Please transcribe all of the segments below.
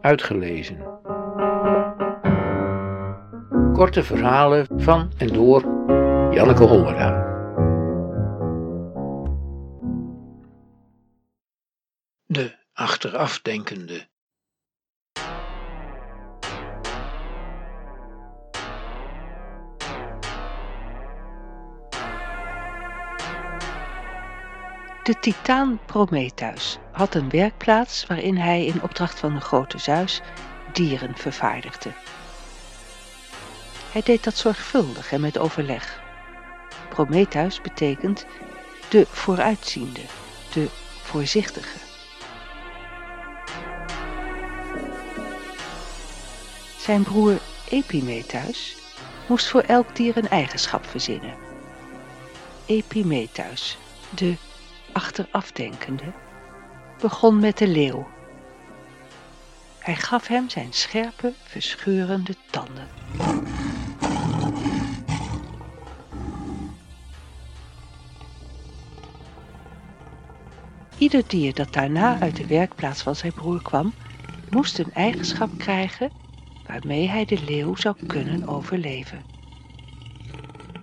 uitgelezen. Korte verhalen van en door Janneke Hollera. De achterafdenkende. De titaan Prometheus had een werkplaats waarin hij in opdracht van de grote Zeus dieren vervaardigde. Hij deed dat zorgvuldig en met overleg. Prometheus betekent de vooruitziende, de voorzichtige. Zijn broer Epimetheus moest voor elk dier een eigenschap verzinnen. Epimetheus, de achterafdenkende, begon met de leeuw. Hij gaf hem zijn scherpe, verscheurende tanden. Ieder dier dat daarna uit de werkplaats van zijn broer kwam, moest een eigenschap krijgen waarmee hij de leeuw zou kunnen overleven.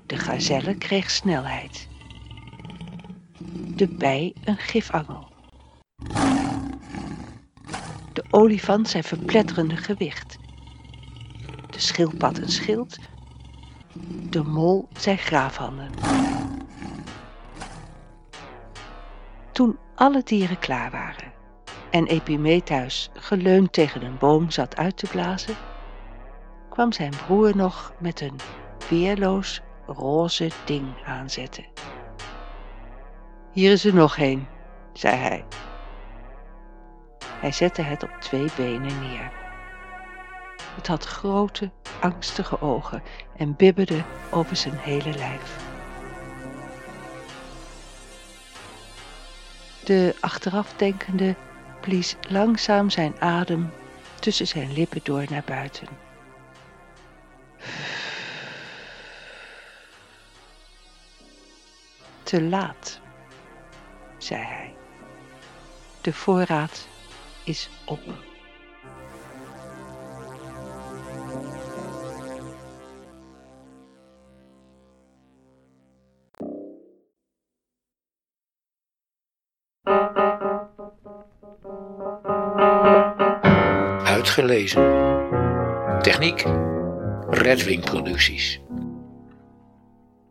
De gazelle kreeg snelheid de bij een gifangel. De olifant zijn verpletterende gewicht. De schildpad een schild. De mol zijn graafhanden. Toen alle dieren klaar waren en Epimetheus geleund tegen een boom zat uit te blazen, kwam zijn broer nog met een weerloos roze ding aanzetten. Hier is er nog een, zei hij. Hij zette het op twee benen neer. Het had grote, angstige ogen en bibberde over zijn hele lijf. De achterafdenkende blies langzaam zijn adem tussen zijn lippen door naar buiten. Te laat zei hij. De voorraad is op. Uitgelezen. Techniek. Redwing Producties.